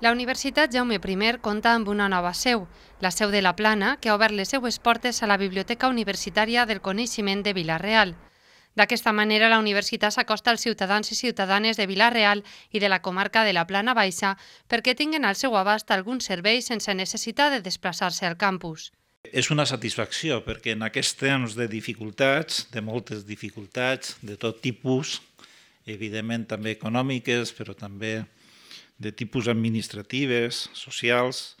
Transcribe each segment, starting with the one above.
La Universitat Jaume I compta amb una nova seu, la seu de la Plana, que ha obert les seues portes a la Biblioteca Universitària del Coneixement de Vilareal. D'aquesta manera, la universitat s'acosta als ciutadans i ciutadanes de Vilareal i de la comarca de la Plana Baixa perquè tinguen al seu abast alguns serveis sense necessitat de desplaçar-se al campus. És una satisfacció perquè en aquests temps de dificultats, de moltes dificultats, de tot tipus, evidentment també econòmiques, però també de tipus administratives, socials,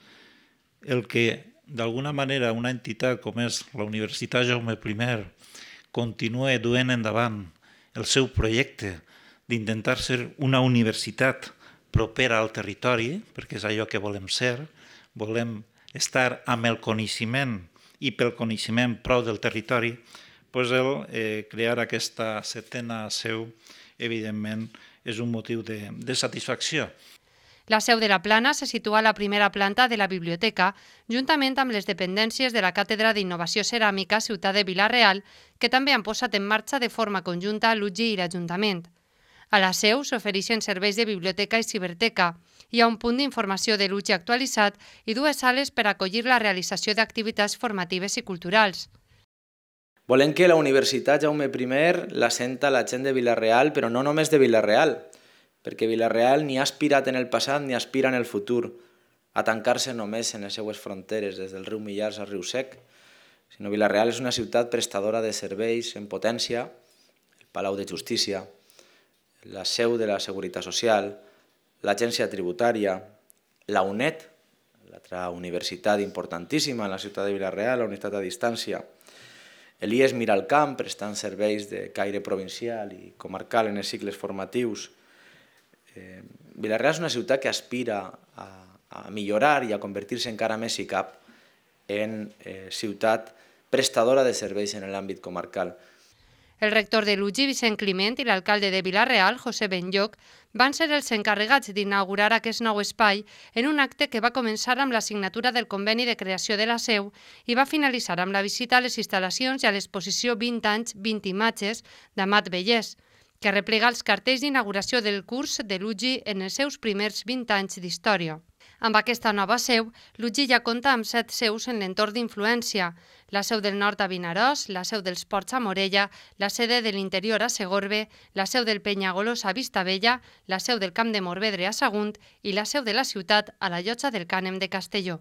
el que d'alguna manera una entitat com és la Universitat Jaume I continua duent endavant el seu projecte d'intentar ser una universitat propera al territori, perquè és allò que volem ser, volem estar amb el coneixement i pel coneixement prou del territori, doncs el eh, crear aquesta setena seu, evidentment, és un motiu de, de satisfacció. La seu de la Plana se situa a la primera planta de la biblioteca, juntament amb les dependències de la Càtedra d'Innovació Ceràmica Ciutat de Vilareal, que també han posat en marxa de forma conjunta l'UGI i l'Ajuntament. A la seu s'ofereixen serveis de biblioteca i ciberteca. Hi ha un punt d'informació de l'UGI actualitzat i dues sales per acollir la realització d'activitats formatives i culturals. Volem que la Universitat Jaume I la senta la gent de Vilareal, però no només de Vilareal, perquè Vilareal ni ha aspirat en el passat ni aspira en el futur a tancar-se només en les seues fronteres, des del riu Millars al riu Sec, sinó Vilareal és una ciutat prestadora de serveis en potència, el Palau de Justícia, la seu de la Seguretat Social, l'Agència Tributària, la UNED, l'altra universitat importantíssima en la ciutat de Vilareal, la unitat a distància, l'IES Miralcamp, prestant serveis de caire provincial i comarcal en els cicles formatius, Eh, Vilareal és una ciutat que aspira a, a millorar i a convertir-se encara més si cap en eh, ciutat prestadora de serveis en l'àmbit comarcal. El rector de l'UGI, Vicent Climent, i l'alcalde de Vilareal, José Benlloc, van ser els encarregats d'inaugurar aquest nou espai en un acte que va començar amb la signatura del conveni de creació de la seu i va finalitzar amb la visita a les instal·lacions i a l'exposició 20 anys, 20 imatges d'Amat Bellès, que replega els cartells d'inauguració del curs de l'UGI en els seus primers 20 anys d'història. Amb aquesta nova seu, l'UGI ja compta amb set seus en l'entorn d'influència, la seu del nord a Vinaròs, la seu dels Ports a Morella, la sede de l'interior a Segorbe, la seu del Penyagolós a Vistabella, la seu del Camp de Morvedre a Sagunt i la seu de la ciutat a la llotja del Cànem de Castelló.